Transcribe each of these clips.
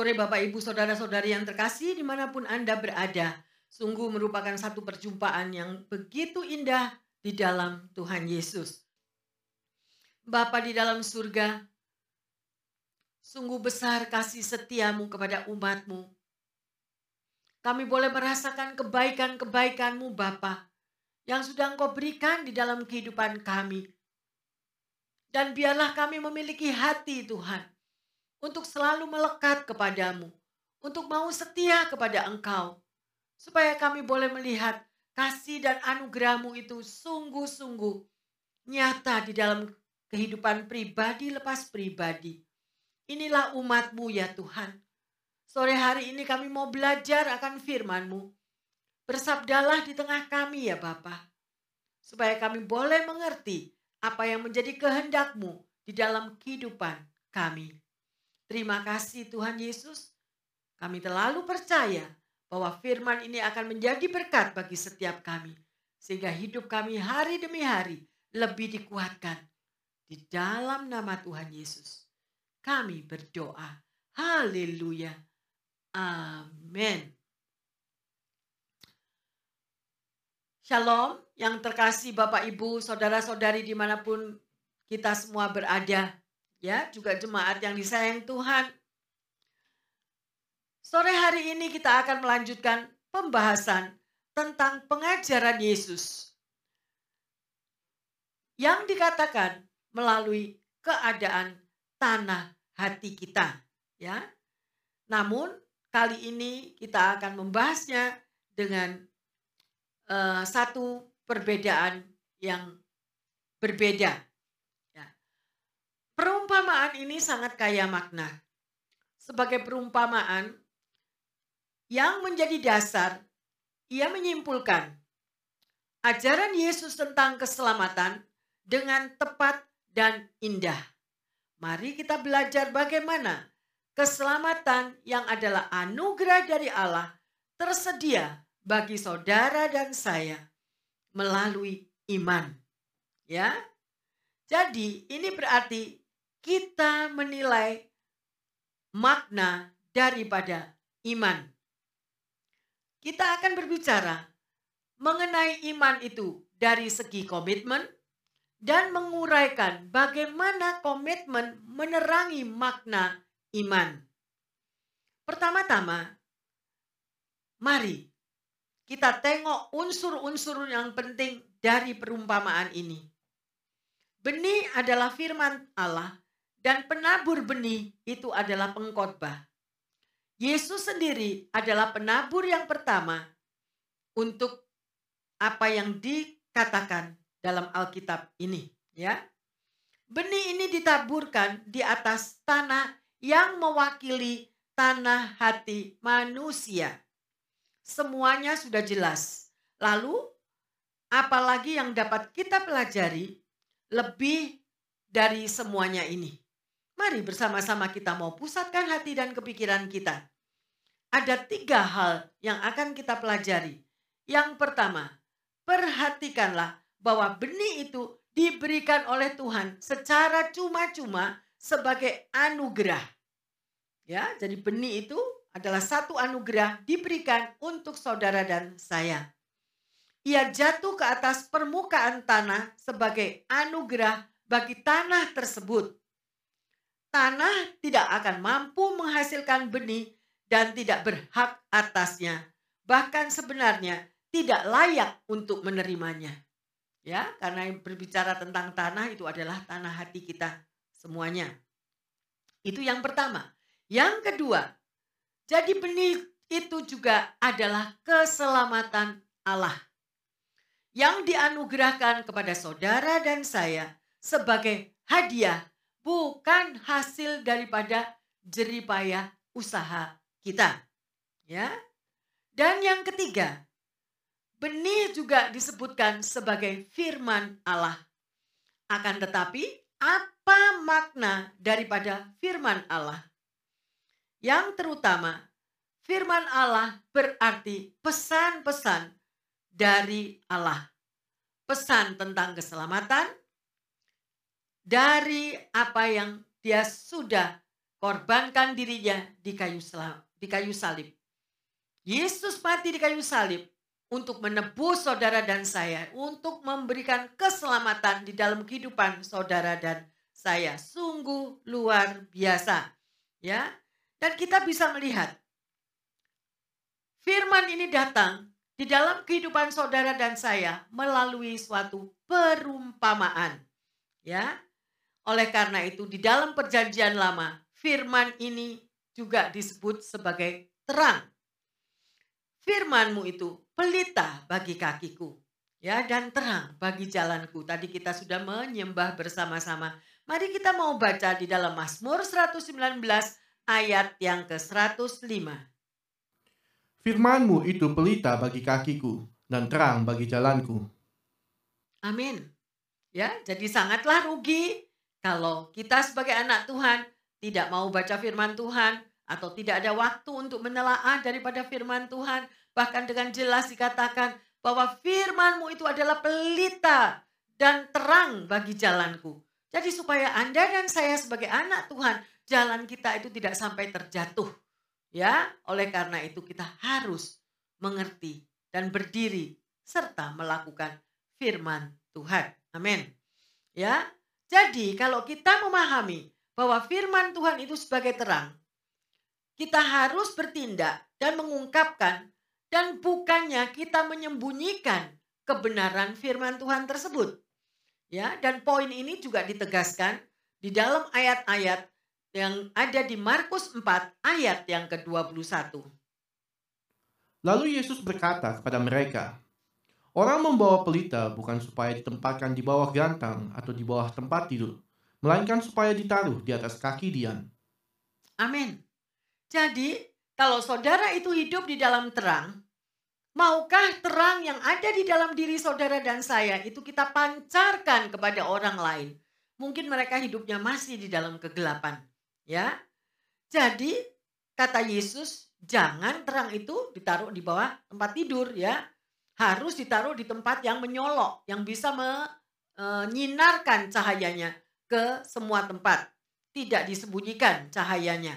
Sore Bapak Ibu Saudara-saudari yang terkasih di mana pun Anda berada. Sungguh merupakan satu perjumpaan yang begitu indah di dalam Tuhan Yesus. Bapa di dalam surga, sungguh besar kasih setiamu kepada umatmu. Kami boleh merasakan kebaikan-kebaikanmu Bapa yang sudah engkau berikan di dalam kehidupan kami. Dan biarlah kami memiliki hati Tuhan untuk selalu melekat kepadamu, untuk mau setia kepada Engkau, supaya kami boleh melihat kasih dan anugerahmu itu sungguh-sungguh nyata di dalam kehidupan pribadi lepas pribadi. Inilah umatmu ya Tuhan. Sore hari ini kami mau belajar akan firmanmu. Bersabdalah di tengah kami ya Bapa. Supaya kami boleh mengerti apa yang menjadi kehendakmu di dalam kehidupan kami. Terima kasih Tuhan Yesus. Kami terlalu percaya bahwa firman ini akan menjadi berkat bagi setiap kami. Sehingga hidup kami hari demi hari lebih dikuatkan. Di dalam nama Tuhan Yesus. Kami berdoa. Haleluya. Amin. Shalom yang terkasih Bapak Ibu, Saudara-saudari di mana pun kita semua berada ya juga jemaat yang disayang Tuhan. Sore hari ini kita akan melanjutkan pembahasan tentang pengajaran Yesus yang dikatakan melalui keadaan tanah hati kita, ya. Namun kali ini kita akan membahasnya dengan uh, satu perbedaan yang berbeda Perumpamaan ini sangat kaya makna. Sebagai perumpamaan yang menjadi dasar, ia menyimpulkan ajaran Yesus tentang keselamatan dengan tepat dan indah. Mari kita belajar bagaimana keselamatan yang adalah anugerah dari Allah tersedia bagi saudara dan saya melalui iman. Ya. Jadi, ini berarti kita menilai makna daripada iman. Kita akan berbicara mengenai iman itu dari segi komitmen dan menguraikan bagaimana komitmen menerangi makna iman. Pertama-tama, mari kita tengok unsur-unsur yang penting dari perumpamaan ini. Benih adalah firman Allah dan penabur benih itu adalah pengkhotbah. Yesus sendiri adalah penabur yang pertama untuk apa yang dikatakan dalam Alkitab ini, ya. Benih ini ditaburkan di atas tanah yang mewakili tanah hati manusia. Semuanya sudah jelas. Lalu, apalagi yang dapat kita pelajari lebih dari semuanya ini? Mari bersama-sama kita mau pusatkan hati dan kepikiran kita. Ada tiga hal yang akan kita pelajari. Yang pertama, perhatikanlah bahwa benih itu diberikan oleh Tuhan secara cuma-cuma sebagai anugerah. Ya, jadi benih itu adalah satu anugerah diberikan untuk saudara dan saya. Ia jatuh ke atas permukaan tanah sebagai anugerah bagi tanah tersebut tanah tidak akan mampu menghasilkan benih dan tidak berhak atasnya. Bahkan sebenarnya tidak layak untuk menerimanya. Ya, karena yang berbicara tentang tanah itu adalah tanah hati kita semuanya. Itu yang pertama. Yang kedua, jadi benih itu juga adalah keselamatan Allah yang dianugerahkan kepada saudara dan saya sebagai hadiah bukan hasil daripada jeripayah usaha kita. Ya. Dan yang ketiga, benih juga disebutkan sebagai firman Allah. Akan tetapi, apa makna daripada firman Allah? Yang terutama, firman Allah berarti pesan-pesan dari Allah. Pesan tentang keselamatan, dari apa yang dia sudah korbankan dirinya di kayu di kayu salib. Yesus mati di kayu salib untuk menebus saudara dan saya, untuk memberikan keselamatan di dalam kehidupan saudara dan saya. Sungguh luar biasa. Ya. Dan kita bisa melihat firman ini datang di dalam kehidupan saudara dan saya melalui suatu perumpamaan. Ya. Oleh karena itu di dalam perjanjian lama firman ini juga disebut sebagai terang. Firmanmu itu pelita bagi kakiku ya dan terang bagi jalanku. Tadi kita sudah menyembah bersama-sama. Mari kita mau baca di dalam Mazmur 119 ayat yang ke-105. Firmanmu itu pelita bagi kakiku dan terang bagi jalanku. Amin. Ya, jadi sangatlah rugi kalau kita sebagai anak Tuhan tidak mau baca firman Tuhan atau tidak ada waktu untuk menelaah daripada firman Tuhan, bahkan dengan jelas dikatakan bahwa firmanmu itu adalah pelita dan terang bagi jalanku. Jadi supaya Anda dan saya sebagai anak Tuhan, jalan kita itu tidak sampai terjatuh. Ya, oleh karena itu kita harus mengerti dan berdiri serta melakukan firman Tuhan. Amin. Ya. Jadi kalau kita memahami bahwa firman Tuhan itu sebagai terang. Kita harus bertindak dan mengungkapkan dan bukannya kita menyembunyikan kebenaran firman Tuhan tersebut. Ya, dan poin ini juga ditegaskan di dalam ayat-ayat yang ada di Markus 4 ayat yang ke-21. Lalu Yesus berkata kepada mereka, Orang membawa pelita bukan supaya ditempatkan di bawah gantang atau di bawah tempat tidur, melainkan supaya ditaruh di atas kaki Dian. Amin. Jadi, kalau saudara itu hidup di dalam terang, maukah terang yang ada di dalam diri saudara dan saya itu kita pancarkan kepada orang lain? Mungkin mereka hidupnya masih di dalam kegelapan, ya. Jadi, kata Yesus, jangan terang itu ditaruh di bawah tempat tidur, ya. Harus ditaruh di tempat yang menyolok, yang bisa menyinarkan cahayanya ke semua tempat. Tidak disembunyikan cahayanya.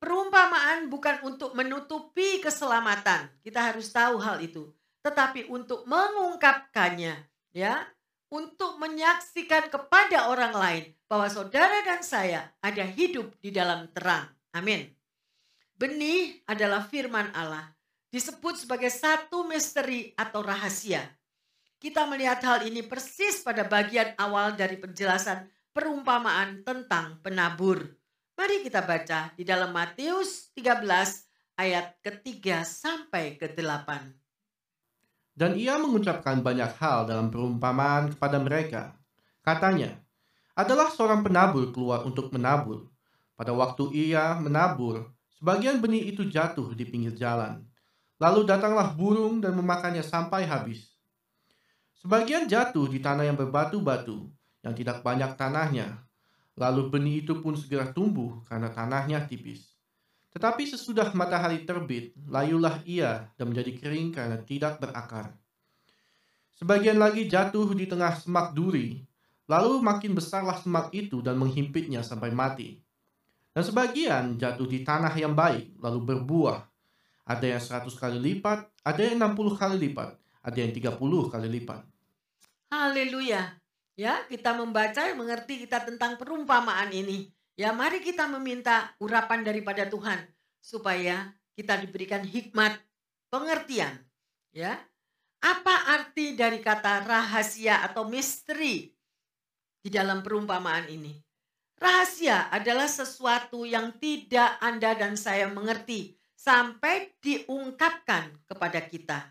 Perumpamaan bukan untuk menutupi keselamatan. Kita harus tahu hal itu. Tetapi untuk mengungkapkannya. ya, Untuk menyaksikan kepada orang lain bahwa saudara dan saya ada hidup di dalam terang. Amin. Benih adalah firman Allah. Disebut sebagai satu misteri atau rahasia kita melihat hal ini persis pada bagian awal dari penjelasan perumpamaan tentang penabur. Mari kita baca di dalam Matius 13 ayat ketiga sampai ke-8. Dan ia mengucapkan banyak hal dalam perumpamaan kepada mereka. Katanya, adalah seorang penabur keluar untuk menabur. Pada waktu ia menabur, sebagian benih itu jatuh di pinggir jalan. Lalu datanglah burung dan memakannya sampai habis. Sebagian jatuh di tanah yang berbatu-batu, yang tidak banyak tanahnya. Lalu benih itu pun segera tumbuh karena tanahnya tipis. Tetapi sesudah matahari terbit, layulah ia dan menjadi kering karena tidak berakar. Sebagian lagi jatuh di tengah semak duri, lalu makin besarlah semak itu dan menghimpitnya sampai mati. Dan sebagian jatuh di tanah yang baik, lalu berbuah. Ada yang seratus kali lipat, ada yang enam puluh kali lipat, ada yang tiga puluh kali lipat. Haleluya. Ya, kita membaca mengerti kita tentang perumpamaan ini. Ya, mari kita meminta urapan daripada Tuhan supaya kita diberikan hikmat pengertian. Ya. Apa arti dari kata rahasia atau misteri di dalam perumpamaan ini? Rahasia adalah sesuatu yang tidak Anda dan saya mengerti sampai diungkapkan kepada kita.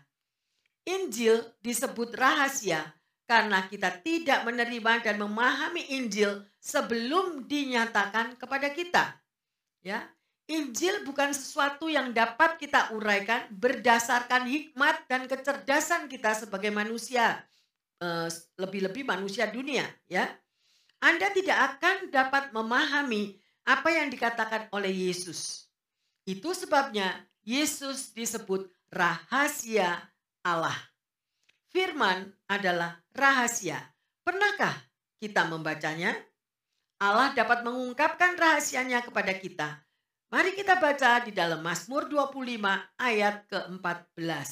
Injil disebut rahasia karena kita tidak menerima dan memahami Injil sebelum dinyatakan kepada kita. Ya, Injil bukan sesuatu yang dapat kita uraikan berdasarkan hikmat dan kecerdasan kita sebagai manusia, eh, lebih-lebih manusia dunia, ya. Anda tidak akan dapat memahami apa yang dikatakan oleh Yesus. Itu sebabnya Yesus disebut rahasia Allah. Firman adalah rahasia. Pernahkah kita membacanya? Allah dapat mengungkapkan rahasianya kepada kita. Mari kita baca di dalam Mazmur 25 ayat ke-14.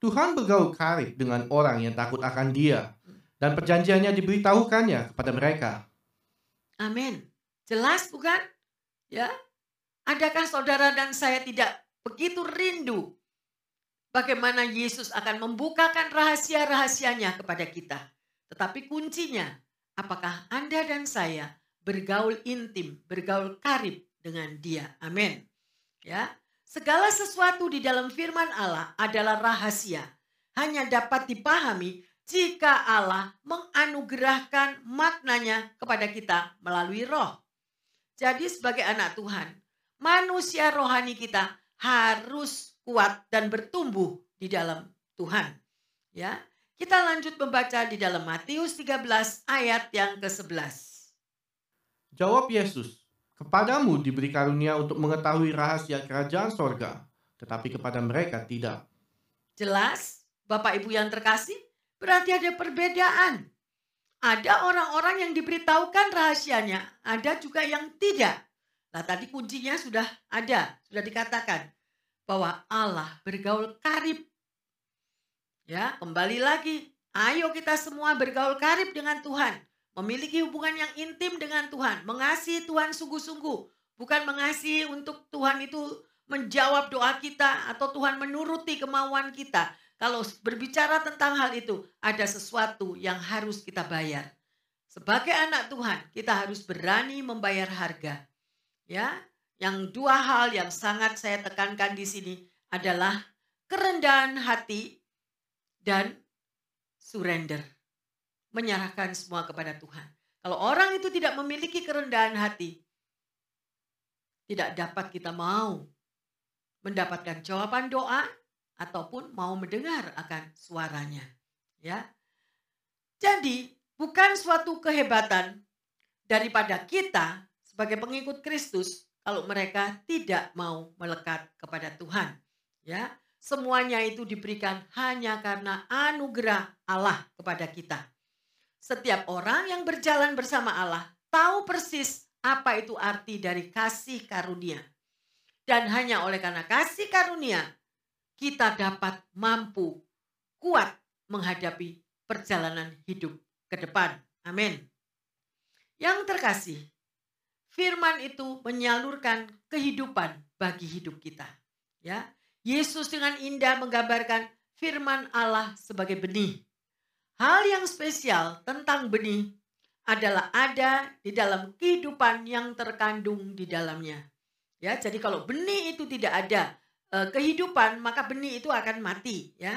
Tuhan bergaul karib dengan orang yang takut akan dia, dan perjanjiannya diberitahukannya kepada mereka. Amin. Jelas bukan? Ya. Adakah saudara dan saya tidak begitu rindu bagaimana Yesus akan membukakan rahasia-rahasianya kepada kita? Tetapi kuncinya, apakah Anda dan saya bergaul intim, bergaul karib dengan Dia? Amin. Ya. Segala sesuatu di dalam firman Allah adalah rahasia. Hanya dapat dipahami jika Allah menganugerahkan maknanya kepada kita melalui roh. Jadi sebagai anak Tuhan, manusia rohani kita harus kuat dan bertumbuh di dalam Tuhan. Ya, kita lanjut membaca di dalam Matius 13 ayat yang ke-11. Jawab Yesus, Kepadamu diberi karunia untuk mengetahui rahasia kerajaan sorga, tetapi kepada mereka tidak. Jelas, Bapak Ibu yang terkasih, berarti ada perbedaan. Ada orang-orang yang diberitahukan rahasianya, ada juga yang tidak. Nah tadi kuncinya sudah ada, sudah dikatakan bahwa Allah bergaul karib. Ya, kembali lagi, ayo kita semua bergaul karib dengan Tuhan memiliki hubungan yang intim dengan Tuhan, mengasihi Tuhan sungguh-sungguh, bukan mengasihi untuk Tuhan itu menjawab doa kita atau Tuhan menuruti kemauan kita. Kalau berbicara tentang hal itu, ada sesuatu yang harus kita bayar. Sebagai anak Tuhan, kita harus berani membayar harga. Ya, yang dua hal yang sangat saya tekankan di sini adalah kerendahan hati dan surrender menyerahkan semua kepada Tuhan. Kalau orang itu tidak memiliki kerendahan hati, tidak dapat kita mau mendapatkan jawaban doa ataupun mau mendengar akan suaranya. Ya. Jadi, bukan suatu kehebatan daripada kita sebagai pengikut Kristus kalau mereka tidak mau melekat kepada Tuhan. Ya, semuanya itu diberikan hanya karena anugerah Allah kepada kita. Setiap orang yang berjalan bersama Allah tahu persis apa itu arti dari kasih karunia. Dan hanya oleh karena kasih karunia, kita dapat mampu kuat menghadapi perjalanan hidup ke depan. Amin. Yang terkasih, firman itu menyalurkan kehidupan bagi hidup kita. Ya, Yesus dengan indah menggambarkan firman Allah sebagai benih Hal yang spesial tentang benih adalah ada di dalam kehidupan yang terkandung di dalamnya. Ya, jadi kalau benih itu tidak ada eh, kehidupan, maka benih itu akan mati, ya.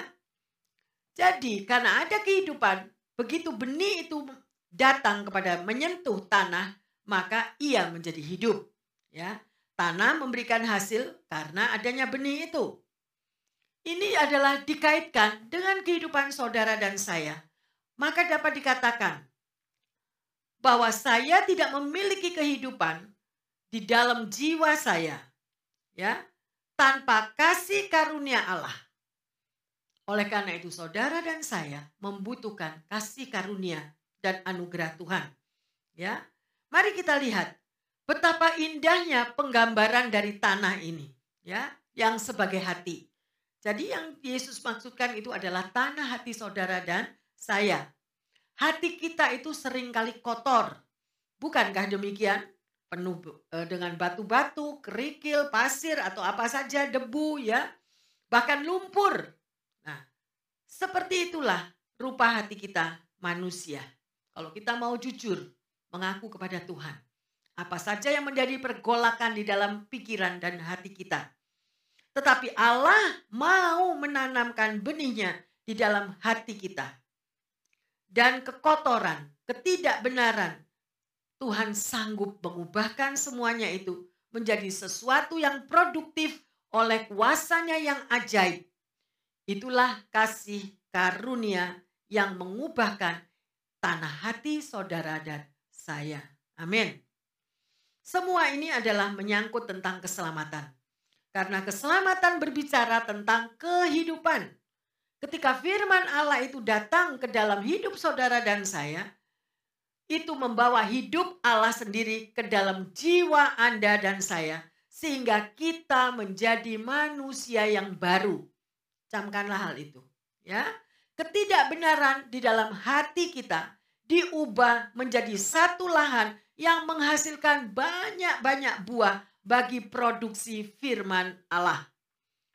Jadi karena ada kehidupan, begitu benih itu datang kepada menyentuh tanah, maka ia menjadi hidup, ya. Tanah memberikan hasil karena adanya benih itu. Ini adalah dikaitkan dengan kehidupan saudara dan saya maka dapat dikatakan bahwa saya tidak memiliki kehidupan di dalam jiwa saya ya tanpa kasih karunia Allah. Oleh karena itu saudara dan saya membutuhkan kasih karunia dan anugerah Tuhan. Ya. Mari kita lihat betapa indahnya penggambaran dari tanah ini, ya, yang sebagai hati. Jadi yang Yesus maksudkan itu adalah tanah hati saudara dan saya. Hati kita itu sering kali kotor. Bukankah demikian? Penuh e, dengan batu-batu, kerikil, pasir, atau apa saja, debu ya. Bahkan lumpur. Nah, seperti itulah rupa hati kita manusia. Kalau kita mau jujur mengaku kepada Tuhan. Apa saja yang menjadi pergolakan di dalam pikiran dan hati kita. Tetapi Allah mau menanamkan benihnya di dalam hati kita dan kekotoran, ketidakbenaran, Tuhan sanggup mengubahkan semuanya itu menjadi sesuatu yang produktif oleh kuasanya yang ajaib. Itulah kasih karunia yang mengubahkan tanah hati saudara dan saya. Amin. Semua ini adalah menyangkut tentang keselamatan. Karena keselamatan berbicara tentang kehidupan. Ketika firman Allah itu datang ke dalam hidup saudara dan saya, itu membawa hidup Allah sendiri ke dalam jiwa Anda dan saya sehingga kita menjadi manusia yang baru. Camkanlah hal itu, ya. Ketidakbenaran di dalam hati kita diubah menjadi satu lahan yang menghasilkan banyak-banyak buah bagi produksi firman Allah.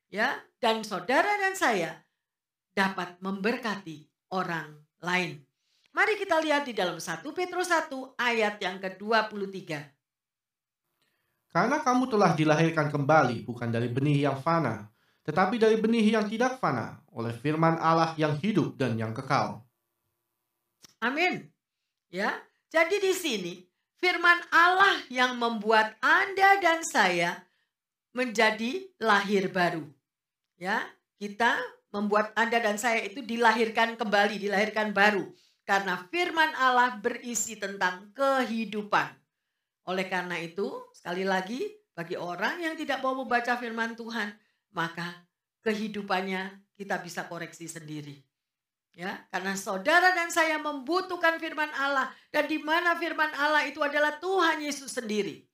Ya, dan saudara dan saya dapat memberkati orang lain. Mari kita lihat di dalam 1 Petrus 1 ayat yang ke-23. Karena kamu telah dilahirkan kembali bukan dari benih yang fana, tetapi dari benih yang tidak fana oleh firman Allah yang hidup dan yang kekal. Amin. Ya. Jadi di sini firman Allah yang membuat Anda dan saya menjadi lahir baru. Ya, kita membuat Anda dan saya itu dilahirkan kembali, dilahirkan baru. Karena firman Allah berisi tentang kehidupan. Oleh karena itu, sekali lagi, bagi orang yang tidak mau membaca firman Tuhan, maka kehidupannya kita bisa koreksi sendiri. Ya, karena saudara dan saya membutuhkan firman Allah dan di mana firman Allah itu adalah Tuhan Yesus sendiri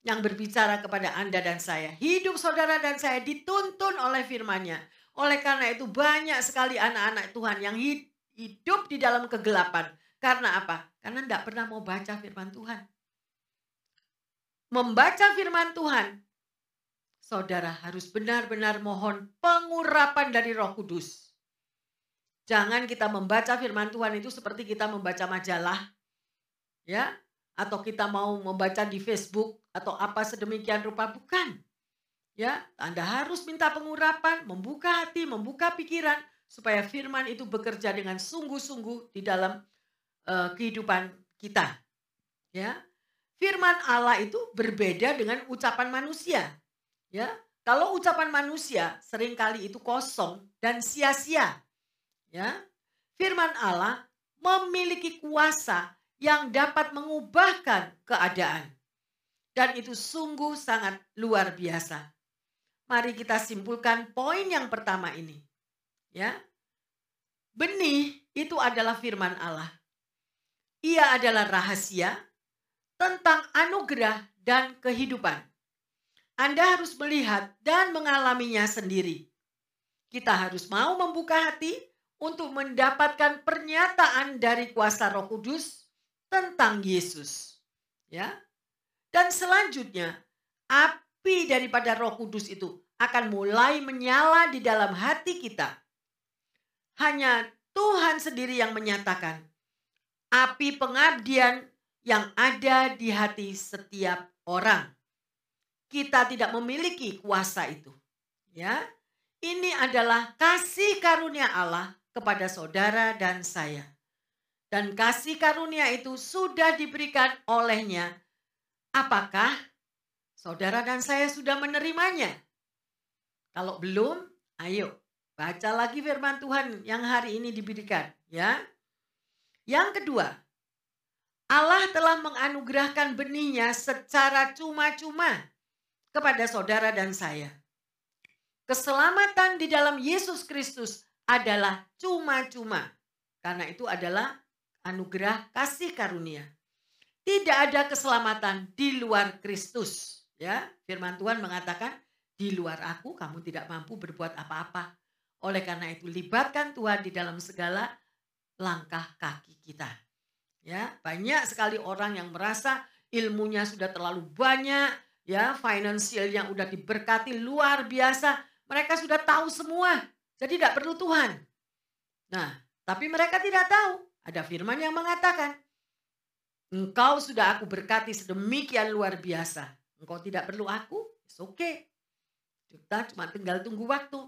yang berbicara kepada Anda dan saya. Hidup saudara dan saya dituntun oleh firman-Nya. Oleh karena itu banyak sekali anak-anak Tuhan yang hidup di dalam kegelapan. Karena apa? Karena tidak pernah mau baca firman Tuhan. Membaca firman Tuhan, saudara harus benar-benar mohon pengurapan dari roh kudus. Jangan kita membaca firman Tuhan itu seperti kita membaca majalah. Ya, atau kita mau membaca di Facebook atau apa sedemikian rupa bukan. Ya, Anda harus minta pengurapan, membuka hati, membuka pikiran supaya firman itu bekerja dengan sungguh-sungguh di dalam uh, kehidupan kita. Ya. Firman Allah itu berbeda dengan ucapan manusia. Ya. Kalau ucapan manusia sering kali itu kosong dan sia-sia. Ya. Firman Allah memiliki kuasa yang dapat mengubahkan keadaan. Dan itu sungguh sangat luar biasa. Mari kita simpulkan poin yang pertama ini. Ya. Benih itu adalah firman Allah. Ia adalah rahasia tentang anugerah dan kehidupan. Anda harus melihat dan mengalaminya sendiri. Kita harus mau membuka hati untuk mendapatkan pernyataan dari kuasa Roh Kudus tentang Yesus. Ya. Dan selanjutnya, api daripada Roh Kudus itu akan mulai menyala di dalam hati kita hanya Tuhan sendiri yang menyatakan api pengabdian yang ada di hati setiap orang. Kita tidak memiliki kuasa itu. Ya. Ini adalah kasih karunia Allah kepada saudara dan saya. Dan kasih karunia itu sudah diberikan olehnya. Apakah saudara dan saya sudah menerimanya? Kalau belum, ayo Baca lagi firman Tuhan yang hari ini diberikan, ya. Yang kedua, Allah telah menganugerahkan benihnya secara cuma-cuma kepada saudara dan saya. Keselamatan di dalam Yesus Kristus adalah cuma-cuma. Karena itu adalah anugerah kasih karunia. Tidak ada keselamatan di luar Kristus. Ya, firman Tuhan mengatakan, di luar aku kamu tidak mampu berbuat apa-apa. Oleh karena itu libatkan Tuhan di dalam segala langkah kaki kita. Ya, banyak sekali orang yang merasa ilmunya sudah terlalu banyak, ya, finansial yang udah diberkati luar biasa, mereka sudah tahu semua. Jadi tidak perlu Tuhan. Nah, tapi mereka tidak tahu. Ada firman yang mengatakan, Engkau sudah aku berkati sedemikian luar biasa. Engkau tidak perlu aku, it's okay. Kita cuma tinggal tunggu waktu.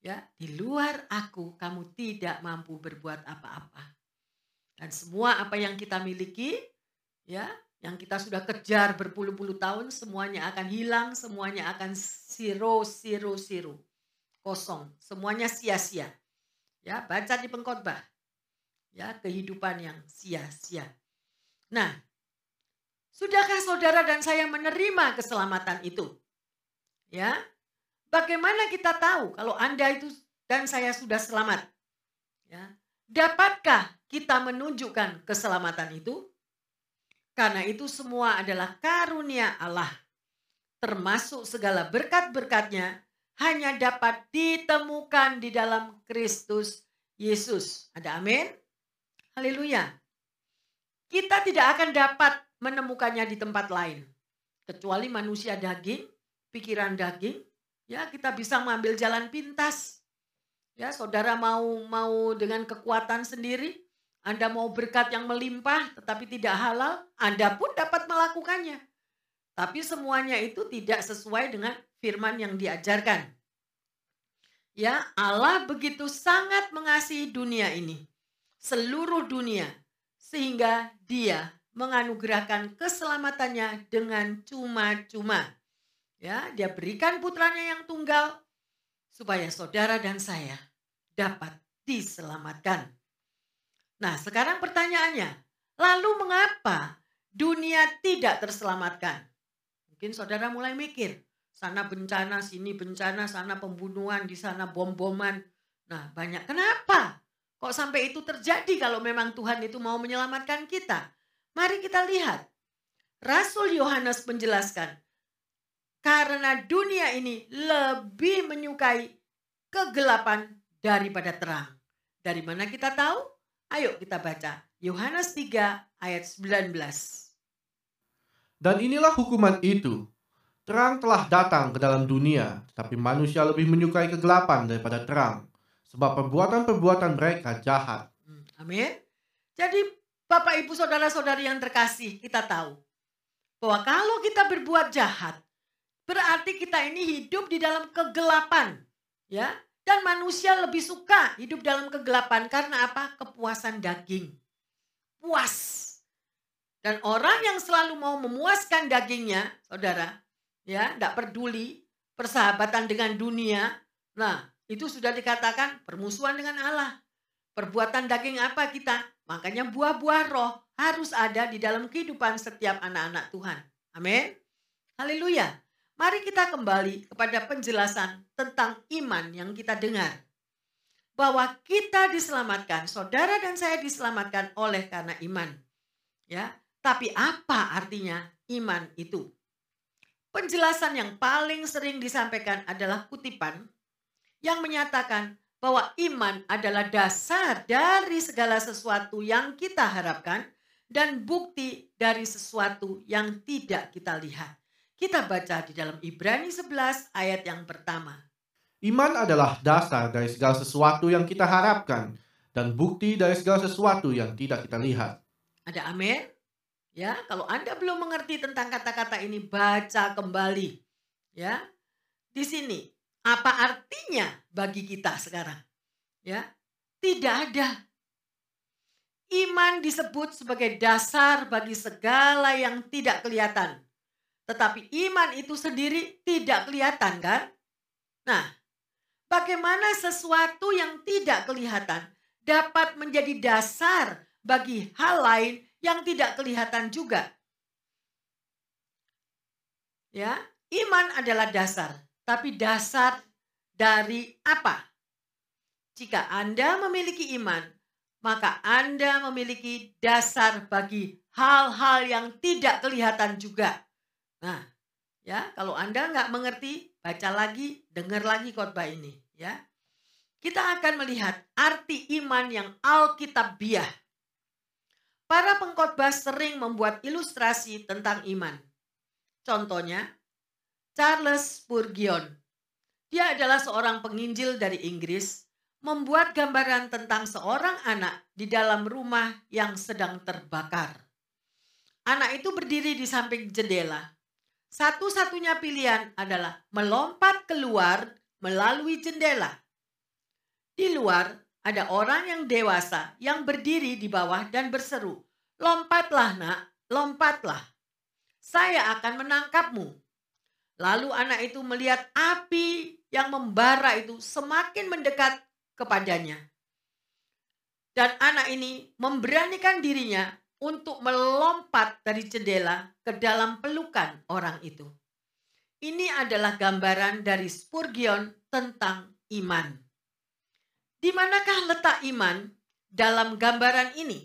Ya, di luar aku kamu tidak mampu berbuat apa-apa. Dan semua apa yang kita miliki, ya, yang kita sudah kejar berpuluh-puluh tahun, semuanya akan hilang, semuanya akan siro, siro, siro. Kosong, semuanya sia-sia. Ya, baca di pengkhotbah. Ya, kehidupan yang sia-sia. Nah, sudahkah saudara dan saya menerima keselamatan itu? Ya, Bagaimana kita tahu kalau Anda itu dan saya sudah selamat? Ya. Dapatkah kita menunjukkan keselamatan itu? Karena itu semua adalah karunia Allah. Termasuk segala berkat-berkatnya hanya dapat ditemukan di dalam Kristus Yesus. Ada amin? Haleluya. Kita tidak akan dapat menemukannya di tempat lain. Kecuali manusia daging, pikiran daging, ya kita bisa mengambil jalan pintas. Ya, saudara mau mau dengan kekuatan sendiri, Anda mau berkat yang melimpah tetapi tidak halal, Anda pun dapat melakukannya. Tapi semuanya itu tidak sesuai dengan firman yang diajarkan. Ya, Allah begitu sangat mengasihi dunia ini, seluruh dunia, sehingga Dia menganugerahkan keselamatannya dengan cuma-cuma. Ya, Dia berikan putranya yang tunggal supaya saudara dan saya dapat diselamatkan. Nah, sekarang pertanyaannya, lalu mengapa dunia tidak terselamatkan? Mungkin saudara mulai mikir, sana bencana, sini bencana, sana pembunuhan, di sana bom-boman. Nah, banyak. Kenapa? Kok sampai itu terjadi kalau memang Tuhan itu mau menyelamatkan kita? Mari kita lihat. Rasul Yohanes menjelaskan, karena dunia ini lebih menyukai kegelapan daripada terang. Dari mana kita tahu? Ayo kita baca. Yohanes 3 ayat 19. Dan inilah hukuman itu, Terang telah datang ke dalam dunia, tetapi manusia lebih menyukai kegelapan daripada terang, sebab perbuatan-perbuatan mereka jahat. Hmm, amin. Jadi Bapak Ibu Saudara-saudari yang terkasih, kita tahu bahwa kalau kita berbuat jahat, berarti kita ini hidup di dalam kegelapan, ya. Dan manusia lebih suka hidup dalam kegelapan karena apa? Kepuasan daging. Puas. Dan orang yang selalu mau memuaskan dagingnya, saudara, ya tidak peduli persahabatan dengan dunia. Nah, itu sudah dikatakan permusuhan dengan Allah. Perbuatan daging apa kita? Makanya buah-buah roh harus ada di dalam kehidupan setiap anak-anak Tuhan. Amin. Haleluya. Mari kita kembali kepada penjelasan tentang iman yang kita dengar. Bahwa kita diselamatkan, saudara dan saya diselamatkan oleh karena iman. Ya, tapi apa artinya iman itu? Penjelasan yang paling sering disampaikan adalah kutipan yang menyatakan bahwa iman adalah dasar dari segala sesuatu yang kita harapkan dan bukti dari sesuatu yang tidak kita lihat. Kita baca di dalam Ibrani 11 ayat yang pertama. Iman adalah dasar dari segala sesuatu yang kita harapkan dan bukti dari segala sesuatu yang tidak kita lihat. Ada amin? Ya, kalau Anda belum mengerti tentang kata-kata ini, baca kembali. Ya. Di sini, apa artinya bagi kita sekarang? Ya. Tidak ada. Iman disebut sebagai dasar bagi segala yang tidak kelihatan. Tetapi iman itu sendiri tidak kelihatan kan? Nah, bagaimana sesuatu yang tidak kelihatan dapat menjadi dasar bagi hal lain yang tidak kelihatan juga. Ya, iman adalah dasar, tapi dasar dari apa? Jika Anda memiliki iman, maka Anda memiliki dasar bagi hal-hal yang tidak kelihatan juga. Nah, ya, kalau Anda nggak mengerti, baca lagi, dengar lagi khotbah ini, ya. Kita akan melihat arti iman yang alkitabiah Para pengkhotbah sering membuat ilustrasi tentang iman. Contohnya, Charles Spurgeon. Dia adalah seorang penginjil dari Inggris, membuat gambaran tentang seorang anak di dalam rumah yang sedang terbakar. Anak itu berdiri di samping jendela. Satu-satunya pilihan adalah melompat keluar melalui jendela. Di luar, ada orang yang dewasa yang berdiri di bawah dan berseru, "Lompatlah, Nak, lompatlah. Saya akan menangkapmu." Lalu anak itu melihat api yang membara itu semakin mendekat kepadanya. Dan anak ini memberanikan dirinya untuk melompat dari jendela ke dalam pelukan orang itu. Ini adalah gambaran dari Spurgeon tentang iman. Di manakah letak iman? dalam gambaran ini.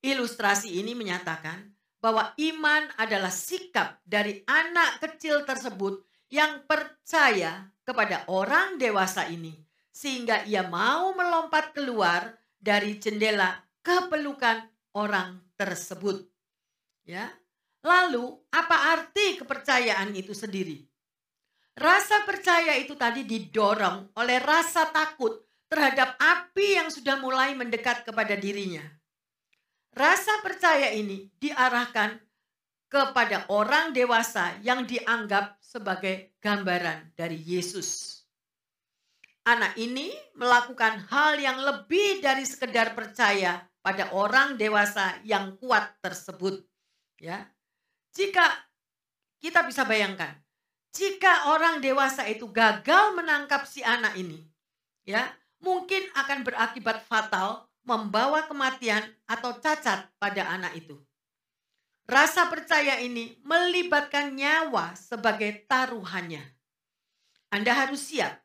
Ilustrasi ini menyatakan bahwa iman adalah sikap dari anak kecil tersebut yang percaya kepada orang dewasa ini sehingga ia mau melompat keluar dari jendela ke pelukan orang tersebut. Ya. Lalu, apa arti kepercayaan itu sendiri? Rasa percaya itu tadi didorong oleh rasa takut terhadap api yang sudah mulai mendekat kepada dirinya. Rasa percaya ini diarahkan kepada orang dewasa yang dianggap sebagai gambaran dari Yesus. Anak ini melakukan hal yang lebih dari sekedar percaya pada orang dewasa yang kuat tersebut. Ya, jika kita bisa bayangkan, jika orang dewasa itu gagal menangkap si anak ini, ya, mungkin akan berakibat fatal membawa kematian atau cacat pada anak itu. Rasa percaya ini melibatkan nyawa sebagai taruhannya. Anda harus siap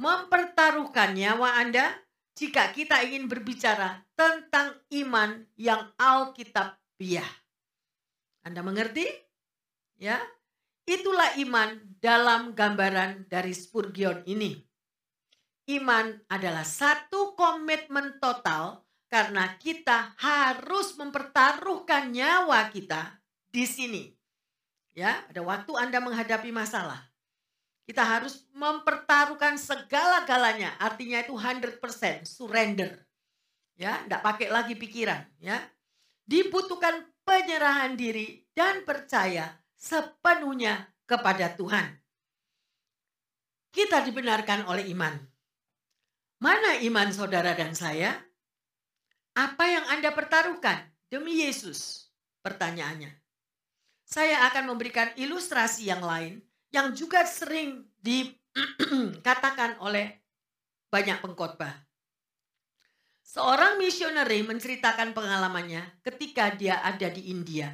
mempertaruhkan nyawa Anda jika kita ingin berbicara tentang iman yang Alkitabiah. Anda mengerti? Ya, itulah iman dalam gambaran dari Spurgeon ini. Iman adalah satu komitmen total karena kita harus mempertaruhkan nyawa kita di sini. Ya, ada waktu Anda menghadapi masalah. Kita harus mempertaruhkan segala-galanya. Artinya itu 100% surrender. Ya, enggak pakai lagi pikiran, ya. Dibutuhkan penyerahan diri dan percaya sepenuhnya kepada Tuhan. Kita dibenarkan oleh iman. Mana iman saudara dan saya? Apa yang Anda pertaruhkan demi Yesus? Pertanyaannya. Saya akan memberikan ilustrasi yang lain yang juga sering dikatakan oleh banyak pengkhotbah. Seorang misioneri menceritakan pengalamannya ketika dia ada di India.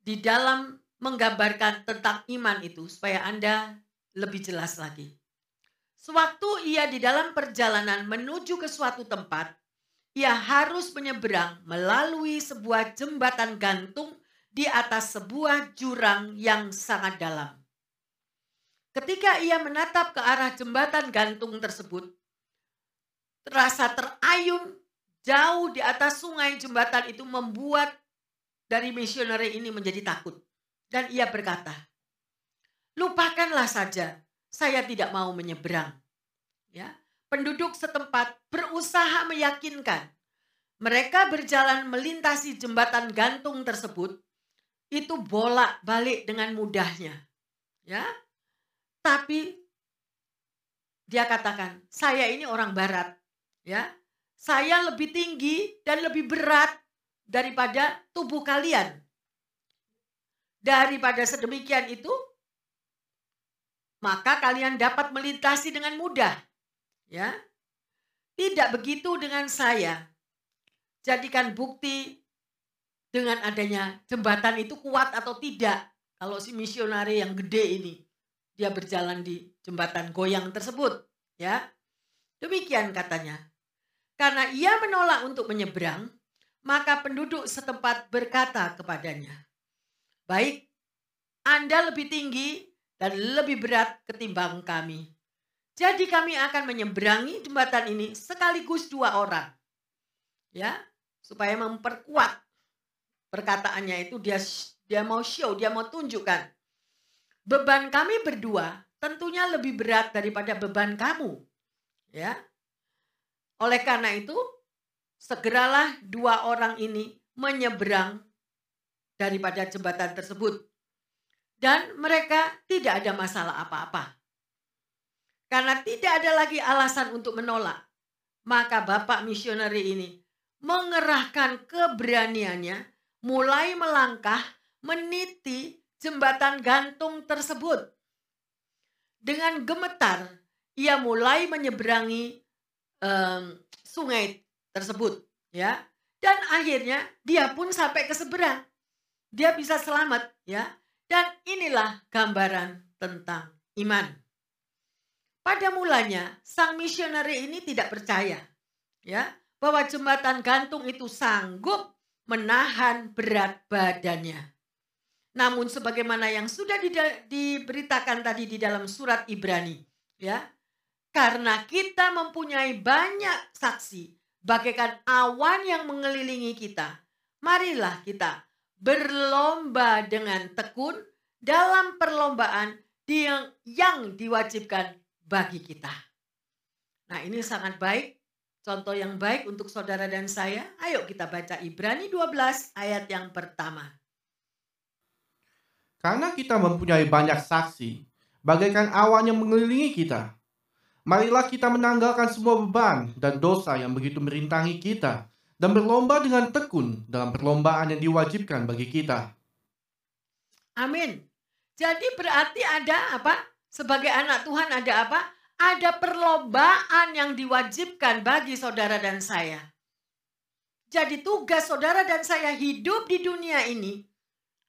Di dalam menggambarkan tentang iman itu supaya Anda lebih jelas lagi. Sewaktu ia di dalam perjalanan menuju ke suatu tempat, ia harus menyeberang melalui sebuah jembatan gantung di atas sebuah jurang yang sangat dalam. Ketika ia menatap ke arah jembatan gantung tersebut, Rasa terayun jauh di atas sungai jembatan itu membuat dari misioneri ini menjadi takut. Dan ia berkata, lupakanlah saja, saya tidak mau menyeberang. Ya, penduduk setempat berusaha meyakinkan mereka berjalan melintasi jembatan gantung tersebut itu bolak-balik dengan mudahnya. Ya. Tapi dia katakan, saya ini orang barat ya saya lebih tinggi dan lebih berat daripada tubuh kalian daripada sedemikian itu maka kalian dapat melintasi dengan mudah. Ya. Tidak begitu dengan saya. Jadikan bukti dengan adanya jembatan itu kuat atau tidak. Kalau si misionari yang gede ini dia berjalan di jembatan goyang tersebut. Ya. Demikian katanya. Karena ia menolak untuk menyeberang, maka penduduk setempat berkata kepadanya, "Baik, Anda lebih tinggi dan lebih berat ketimbang kami. Jadi kami akan menyeberangi jembatan ini sekaligus dua orang." Ya, supaya memperkuat perkataannya itu dia dia mau show, dia mau tunjukkan. Beban kami berdua tentunya lebih berat daripada beban kamu. Ya, oleh karena itu, segeralah dua orang ini menyeberang daripada jembatan tersebut. Dan mereka tidak ada masalah apa-apa. Karena tidak ada lagi alasan untuk menolak. Maka Bapak misioneri ini mengerahkan keberaniannya mulai melangkah meniti jembatan gantung tersebut. Dengan gemetar, ia mulai menyeberangi um, sungai tersebut ya dan akhirnya dia pun sampai ke seberang dia bisa selamat ya dan inilah gambaran tentang iman pada mulanya sang misioneri ini tidak percaya ya, bahwa jembatan gantung itu sanggup menahan berat badannya. Namun sebagaimana yang sudah diberitakan tadi di dalam surat Ibrani, ya. Karena kita mempunyai banyak saksi bagaikan awan yang mengelilingi kita. Marilah kita berlomba dengan tekun dalam perlombaan yang, yang diwajibkan bagi kita. Nah ini sangat baik, contoh yang baik untuk saudara dan saya. Ayo kita baca Ibrani 12 ayat yang pertama. Karena kita mempunyai banyak saksi, bagaikan awan yang mengelilingi kita. Marilah kita menanggalkan semua beban dan dosa yang begitu merintangi kita dan berlomba dengan tekun dalam perlombaan yang diwajibkan bagi kita. Amin. Jadi berarti ada apa? Sebagai anak Tuhan ada apa? Ada perlombaan yang diwajibkan bagi saudara dan saya. Jadi tugas saudara dan saya hidup di dunia ini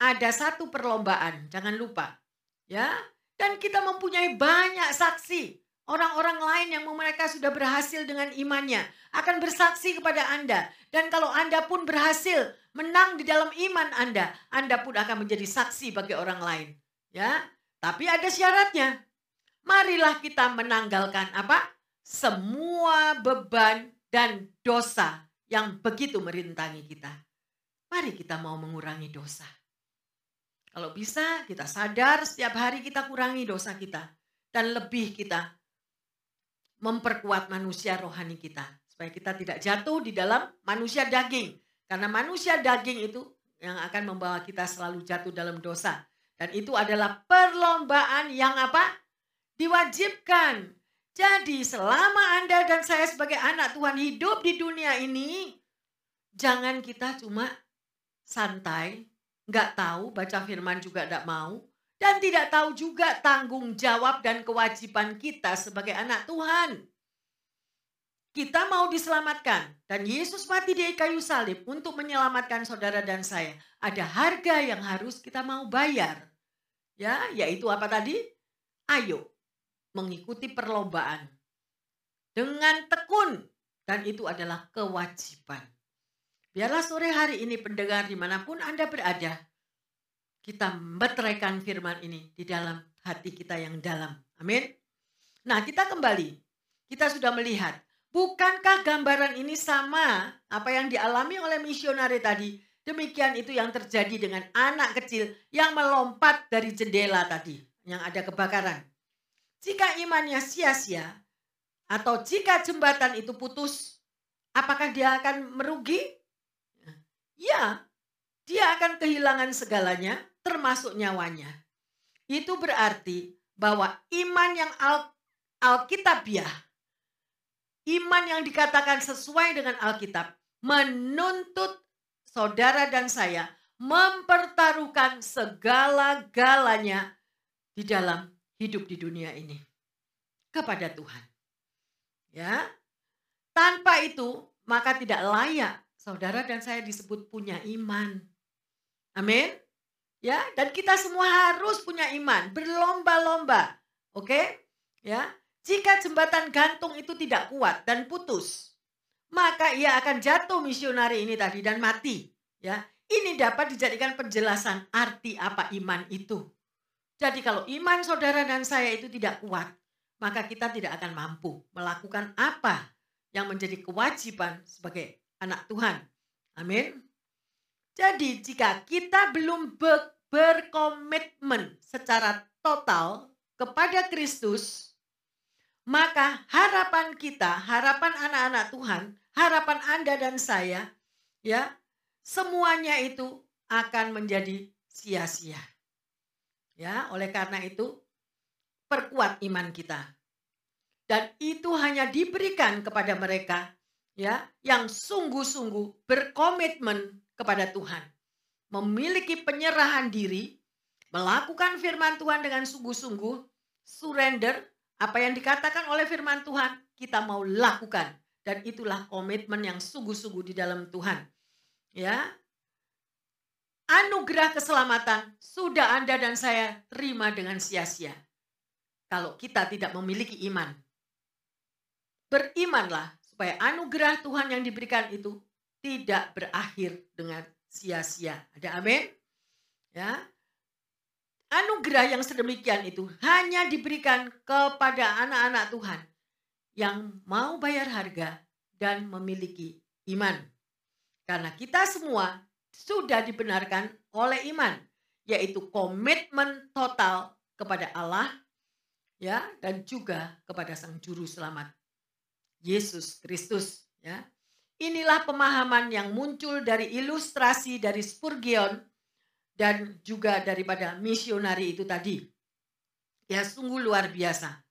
ada satu perlombaan, jangan lupa. Ya, dan kita mempunyai banyak saksi Orang-orang lain yang mereka sudah berhasil dengan imannya akan bersaksi kepada Anda. Dan kalau Anda pun berhasil menang di dalam iman Anda, Anda pun akan menjadi saksi bagi orang lain. Ya, tapi ada syaratnya. Marilah kita menanggalkan apa? Semua beban dan dosa yang begitu merintangi kita. Mari kita mau mengurangi dosa. Kalau bisa kita sadar setiap hari kita kurangi dosa kita. Dan lebih kita memperkuat manusia rohani kita supaya kita tidak jatuh di dalam manusia daging. Karena manusia daging itu yang akan membawa kita selalu jatuh dalam dosa. Dan itu adalah perlombaan yang apa? Diwajibkan. Jadi selama Anda dan saya sebagai anak Tuhan hidup di dunia ini jangan kita cuma santai nggak tahu baca firman juga nggak mau dan tidak tahu juga tanggung jawab dan kewajiban kita sebagai anak Tuhan. Kita mau diselamatkan dan Yesus mati di kayu salib untuk menyelamatkan saudara dan saya. Ada harga yang harus kita mau bayar. Ya, yaitu apa tadi? Ayo mengikuti perlombaan dengan tekun dan itu adalah kewajiban. Biarlah sore hari ini pendengar di mana pun Anda berada, kita meteraikan firman ini di dalam hati kita yang dalam. Amin. Nah, kita kembali. Kita sudah melihat, bukankah gambaran ini sama apa yang dialami oleh misionari tadi? Demikian itu yang terjadi dengan anak kecil yang melompat dari jendela tadi, yang ada kebakaran. Jika imannya sia-sia, atau jika jembatan itu putus, apakah dia akan merugi? Dia akan kehilangan segalanya, termasuk nyawanya. Itu berarti bahwa iman yang Al Alkitabiah, iman yang dikatakan sesuai dengan Alkitab, menuntut saudara dan saya mempertaruhkan segala-galanya di dalam hidup di dunia ini kepada Tuhan. Ya. Tanpa itu maka tidak layak saudara dan saya disebut punya iman. Amin. Ya, dan kita semua harus punya iman, berlomba-lomba. Oke? Ya. Jika jembatan gantung itu tidak kuat dan putus, maka ia akan jatuh misionari ini tadi dan mati. Ya, ini dapat dijadikan penjelasan arti apa iman itu. Jadi kalau iman saudara dan saya itu tidak kuat, maka kita tidak akan mampu melakukan apa yang menjadi kewajiban sebagai anak Tuhan. Amin. Jadi jika kita belum berkomitmen secara total kepada Kristus, maka harapan kita, harapan anak-anak Tuhan, harapan Anda dan saya, ya, semuanya itu akan menjadi sia-sia. Ya, oleh karena itu perkuat iman kita. Dan itu hanya diberikan kepada mereka ya yang sungguh-sungguh berkomitmen kepada Tuhan. Memiliki penyerahan diri, melakukan firman Tuhan dengan sungguh-sungguh, surrender, apa yang dikatakan oleh firman Tuhan, kita mau lakukan. Dan itulah komitmen yang sungguh-sungguh di dalam Tuhan. Ya, anugerah keselamatan sudah Anda dan saya terima dengan sia-sia. Kalau kita tidak memiliki iman. Berimanlah supaya anugerah Tuhan yang diberikan itu tidak berakhir dengan sia-sia. Ada amin? Ya. Anugerah yang sedemikian itu hanya diberikan kepada anak-anak Tuhan yang mau bayar harga dan memiliki iman. Karena kita semua sudah dibenarkan oleh iman, yaitu komitmen total kepada Allah ya dan juga kepada sang juru selamat Yesus Kristus ya. Inilah pemahaman yang muncul dari ilustrasi dari Spurgeon dan juga daripada misionari itu tadi. Ya sungguh luar biasa.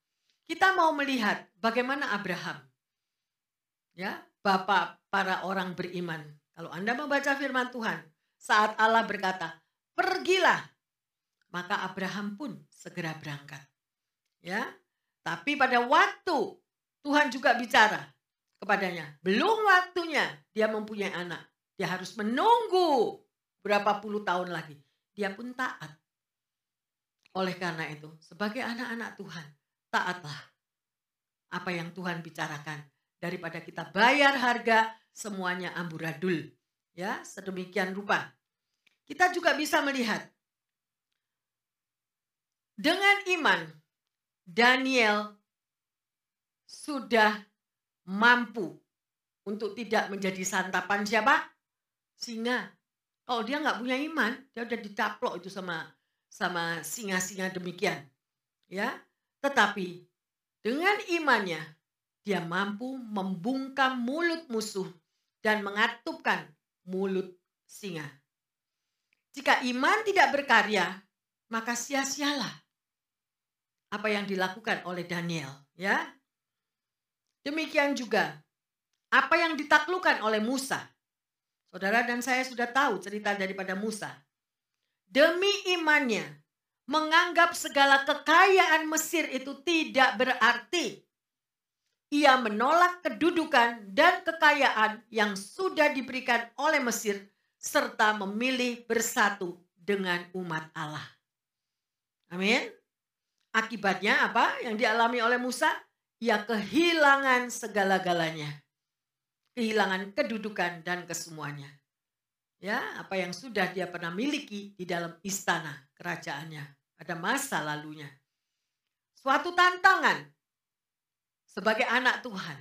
Kita mau melihat bagaimana Abraham. Ya, bapak para orang beriman. Kalau Anda membaca firman Tuhan, saat Allah berkata, "Pergilah." Maka Abraham pun segera berangkat. Ya. Tapi pada waktu Tuhan juga bicara kepadanya, belum waktunya dia mempunyai anak. Dia harus menunggu berapa puluh tahun lagi. Dia pun taat. Oleh karena itu, sebagai anak-anak Tuhan, taatlah apa yang Tuhan bicarakan daripada kita bayar harga semuanya amburadul. Ya, sedemikian rupa. Kita juga bisa melihat dengan iman Daniel sudah mampu untuk tidak menjadi santapan siapa? Singa. Kalau dia nggak punya iman, dia udah dicaplok itu sama sama singa-singa demikian. Ya, tetapi dengan imannya dia mampu membungkam mulut musuh dan mengatupkan mulut singa. Jika iman tidak berkarya, maka sia-sialah apa yang dilakukan oleh Daniel, ya. Demikian juga apa yang ditaklukkan oleh Musa. Saudara dan saya sudah tahu cerita daripada Musa. Demi imannya menganggap segala kekayaan Mesir itu tidak berarti. Ia menolak kedudukan dan kekayaan yang sudah diberikan oleh Mesir serta memilih bersatu dengan umat Allah. Amin. Akibatnya apa yang dialami oleh Musa? Ia kehilangan segala-galanya. Kehilangan kedudukan dan kesemuanya. Ya, apa yang sudah dia pernah miliki di dalam istana kerajaannya pada masa lalunya. Suatu tantangan sebagai anak Tuhan.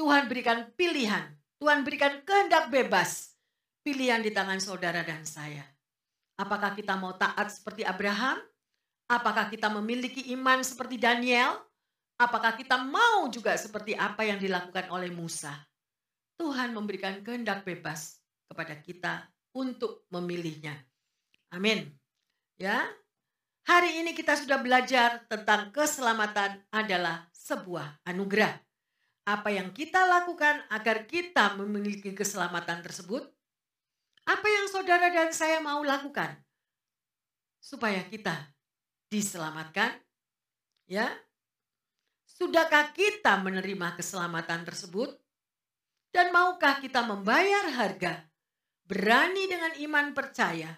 Tuhan berikan pilihan, Tuhan berikan kehendak bebas. Pilihan di tangan saudara dan saya. Apakah kita mau taat seperti Abraham? Apakah kita memiliki iman seperti Daniel? Apakah kita mau juga seperti apa yang dilakukan oleh Musa? Tuhan memberikan kehendak bebas kepada kita untuk memilihnya. Amin. Ya. Hari ini kita sudah belajar tentang keselamatan adalah sebuah anugerah. Apa yang kita lakukan agar kita memiliki keselamatan tersebut? Apa yang saudara dan saya mau lakukan supaya kita diselamatkan? Ya, Sudahkah kita menerima keselamatan tersebut? Dan maukah kita membayar harga? Berani dengan iman percaya.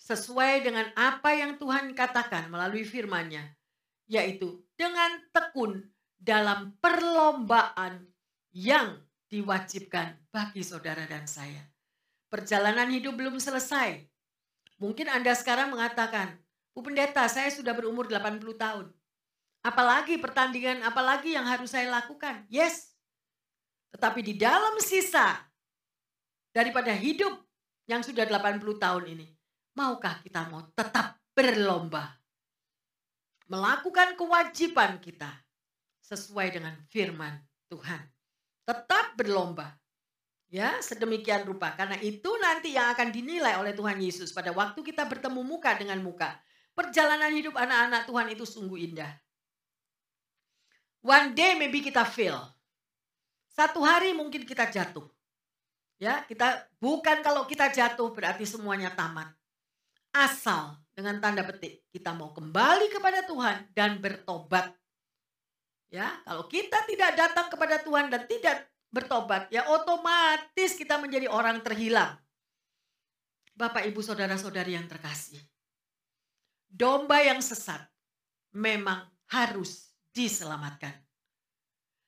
Sesuai dengan apa yang Tuhan katakan melalui firman-Nya, yaitu dengan tekun dalam perlombaan yang diwajibkan bagi saudara dan saya. Perjalanan hidup belum selesai. Mungkin Anda sekarang mengatakan, Bu Pendeta, saya sudah berumur 80 tahun. Apalagi pertandingan, apalagi yang harus saya lakukan? Yes. Tetapi di dalam sisa daripada hidup yang sudah 80 tahun ini, maukah kita mau tetap berlomba? Melakukan kewajiban kita sesuai dengan firman Tuhan. Tetap berlomba. Ya, sedemikian rupa. Karena itu nanti yang akan dinilai oleh Tuhan Yesus pada waktu kita bertemu muka dengan muka. Perjalanan hidup anak-anak Tuhan itu sungguh indah. One day maybe kita fail. Satu hari mungkin kita jatuh. Ya, kita bukan kalau kita jatuh berarti semuanya tamat. Asal dengan tanda petik kita mau kembali kepada Tuhan dan bertobat. Ya, kalau kita tidak datang kepada Tuhan dan tidak bertobat, ya otomatis kita menjadi orang terhilang. Bapak, Ibu, saudara-saudari yang terkasih. Domba yang sesat memang harus diselamatkan.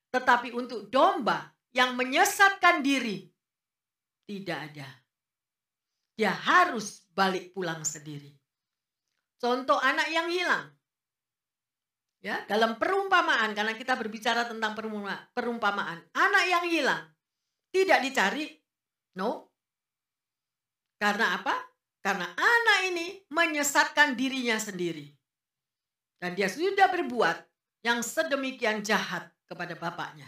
Tetapi untuk domba yang menyesatkan diri, tidak ada. Dia harus balik pulang sendiri. Contoh anak yang hilang. Ya, dalam perumpamaan karena kita berbicara tentang perumpamaan, anak yang hilang tidak dicari. No. Karena apa? Karena anak ini menyesatkan dirinya sendiri. Dan dia sudah berbuat yang sedemikian jahat kepada bapaknya.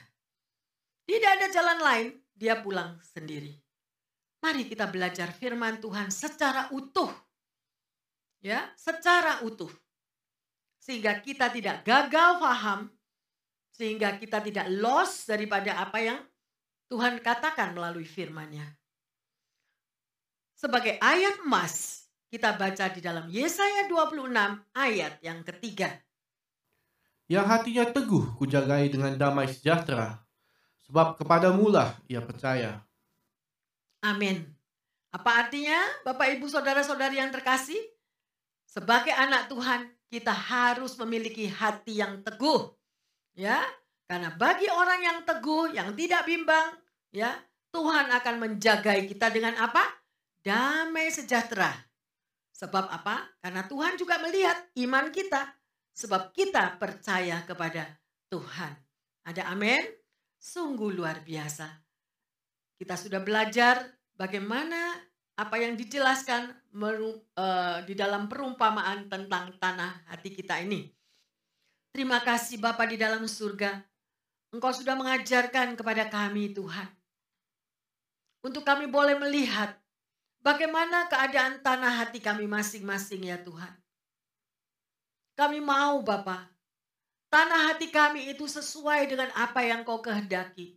Tidak ada jalan lain, dia pulang sendiri. Mari kita belajar firman Tuhan secara utuh. Ya, secara utuh. Sehingga kita tidak gagal paham, sehingga kita tidak lost daripada apa yang Tuhan katakan melalui firman-Nya. Sebagai ayat emas, kita baca di dalam Yesaya 26 ayat yang ketiga. Yang hatinya teguh kujagai dengan damai sejahtera, sebab kepadamulah ia percaya. Amin. Apa artinya Bapak Ibu Saudara-saudari yang terkasih? Sebagai anak Tuhan, kita harus memiliki hati yang teguh. Ya, karena bagi orang yang teguh, yang tidak bimbang, ya, Tuhan akan menjagai kita dengan apa? Damai sejahtera. Sebab apa? Karena Tuhan juga melihat iman kita. Sebab kita percaya kepada Tuhan. Ada amin? Sungguh luar biasa. Kita sudah belajar bagaimana apa yang dijelaskan eh, di dalam perumpamaan tentang tanah hati kita ini. Terima kasih Bapa di dalam surga. Engkau sudah mengajarkan kepada kami Tuhan. Untuk kami boleh melihat Bagaimana keadaan tanah hati kami masing-masing ya Tuhan. Kami mau Bapa, tanah hati kami itu sesuai dengan apa yang kau kehendaki.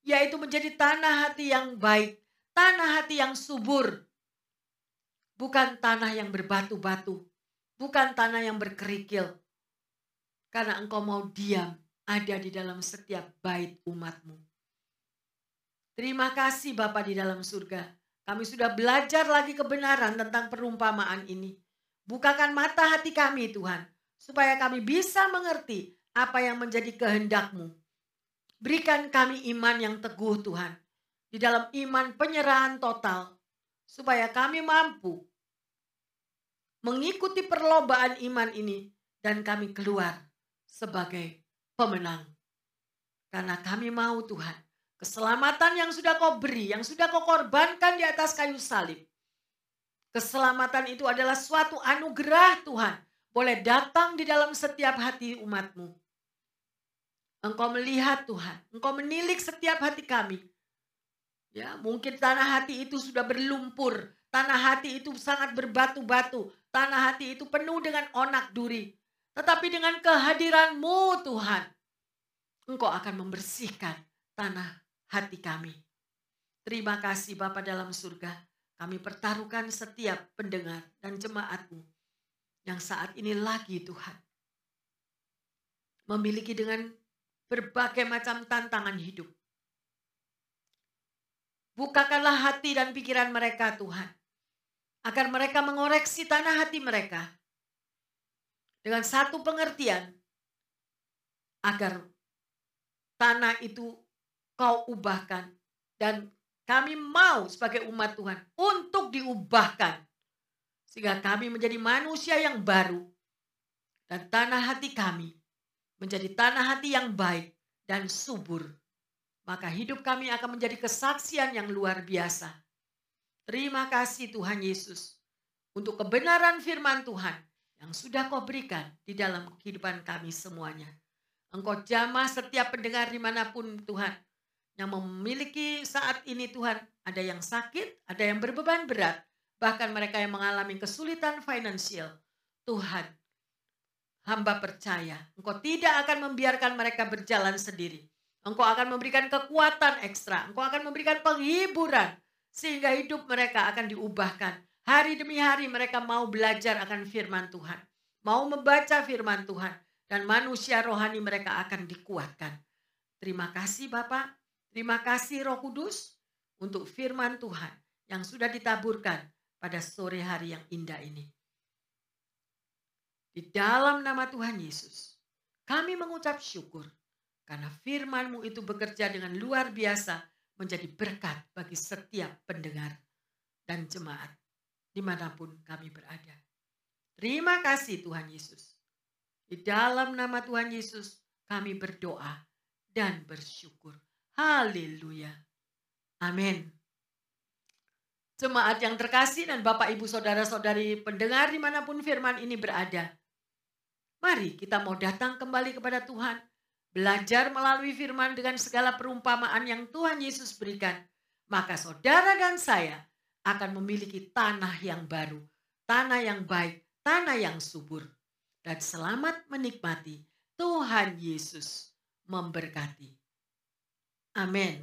Yaitu menjadi tanah hati yang baik, tanah hati yang subur. Bukan tanah yang berbatu-batu, bukan tanah yang berkerikil. Karena engkau mau diam ada di dalam setiap bait umatmu. Terima kasih Bapak di dalam surga. Kami sudah belajar lagi kebenaran tentang perumpamaan ini. Bukakan mata hati kami Tuhan, supaya kami bisa mengerti apa yang menjadi kehendakmu. Berikan kami iman yang teguh Tuhan, di dalam iman penyerahan total, supaya kami mampu mengikuti perlombaan iman ini dan kami keluar sebagai pemenang. Karena kami mau Tuhan, Keselamatan yang sudah kau beri, yang sudah kau korbankan di atas kayu salib. Keselamatan itu adalah suatu anugerah Tuhan. Boleh datang di dalam setiap hati umatmu. Engkau melihat Tuhan. Engkau menilik setiap hati kami. Ya, mungkin tanah hati itu sudah berlumpur. Tanah hati itu sangat berbatu-batu. Tanah hati itu penuh dengan onak duri. Tetapi dengan kehadiranmu Tuhan. Engkau akan membersihkan tanah hati kami. Terima kasih Bapa dalam surga. Kami pertaruhkan setiap pendengar dan jemaatmu yang saat ini lagi Tuhan. Memiliki dengan berbagai macam tantangan hidup. Bukakanlah hati dan pikiran mereka Tuhan. Agar mereka mengoreksi tanah hati mereka. Dengan satu pengertian. Agar tanah itu kau ubahkan. Dan kami mau sebagai umat Tuhan untuk diubahkan. Sehingga kami menjadi manusia yang baru. Dan tanah hati kami menjadi tanah hati yang baik dan subur. Maka hidup kami akan menjadi kesaksian yang luar biasa. Terima kasih Tuhan Yesus untuk kebenaran firman Tuhan yang sudah kau berikan di dalam kehidupan kami semuanya. Engkau jamah setiap pendengar di mana pun Tuhan yang memiliki saat ini Tuhan. Ada yang sakit, ada yang berbeban berat. Bahkan mereka yang mengalami kesulitan finansial. Tuhan, hamba percaya Engkau tidak akan membiarkan mereka berjalan sendiri. Engkau akan memberikan kekuatan ekstra. Engkau akan memberikan penghiburan. Sehingga hidup mereka akan diubahkan. Hari demi hari mereka mau belajar akan firman Tuhan. Mau membaca firman Tuhan. Dan manusia rohani mereka akan dikuatkan. Terima kasih Bapak. Terima kasih Roh Kudus untuk firman Tuhan yang sudah ditaburkan pada sore hari yang indah ini. Di dalam nama Tuhan Yesus, kami mengucap syukur Karena firmanmu itu bekerja dengan luar biasa menjadi berkat bagi setiap pendengar dan jemaat di mana pun kami berada. Terima kasih Tuhan Yesus. Di dalam nama Tuhan Yesus kami berdoa dan bersyukur. Haleluya. Amin. Jemaat yang terkasih dan Bapak Ibu Saudara-saudari pendengar di mana pun firman ini berada. Mari kita mau datang kembali kepada Tuhan belajar melalui firman dengan segala perumpamaan yang Tuhan Yesus berikan, maka saudara dan saya akan memiliki tanah yang baru, tanah yang baik, tanah yang subur. Dan selamat menikmati Tuhan Yesus memberkati. Amin.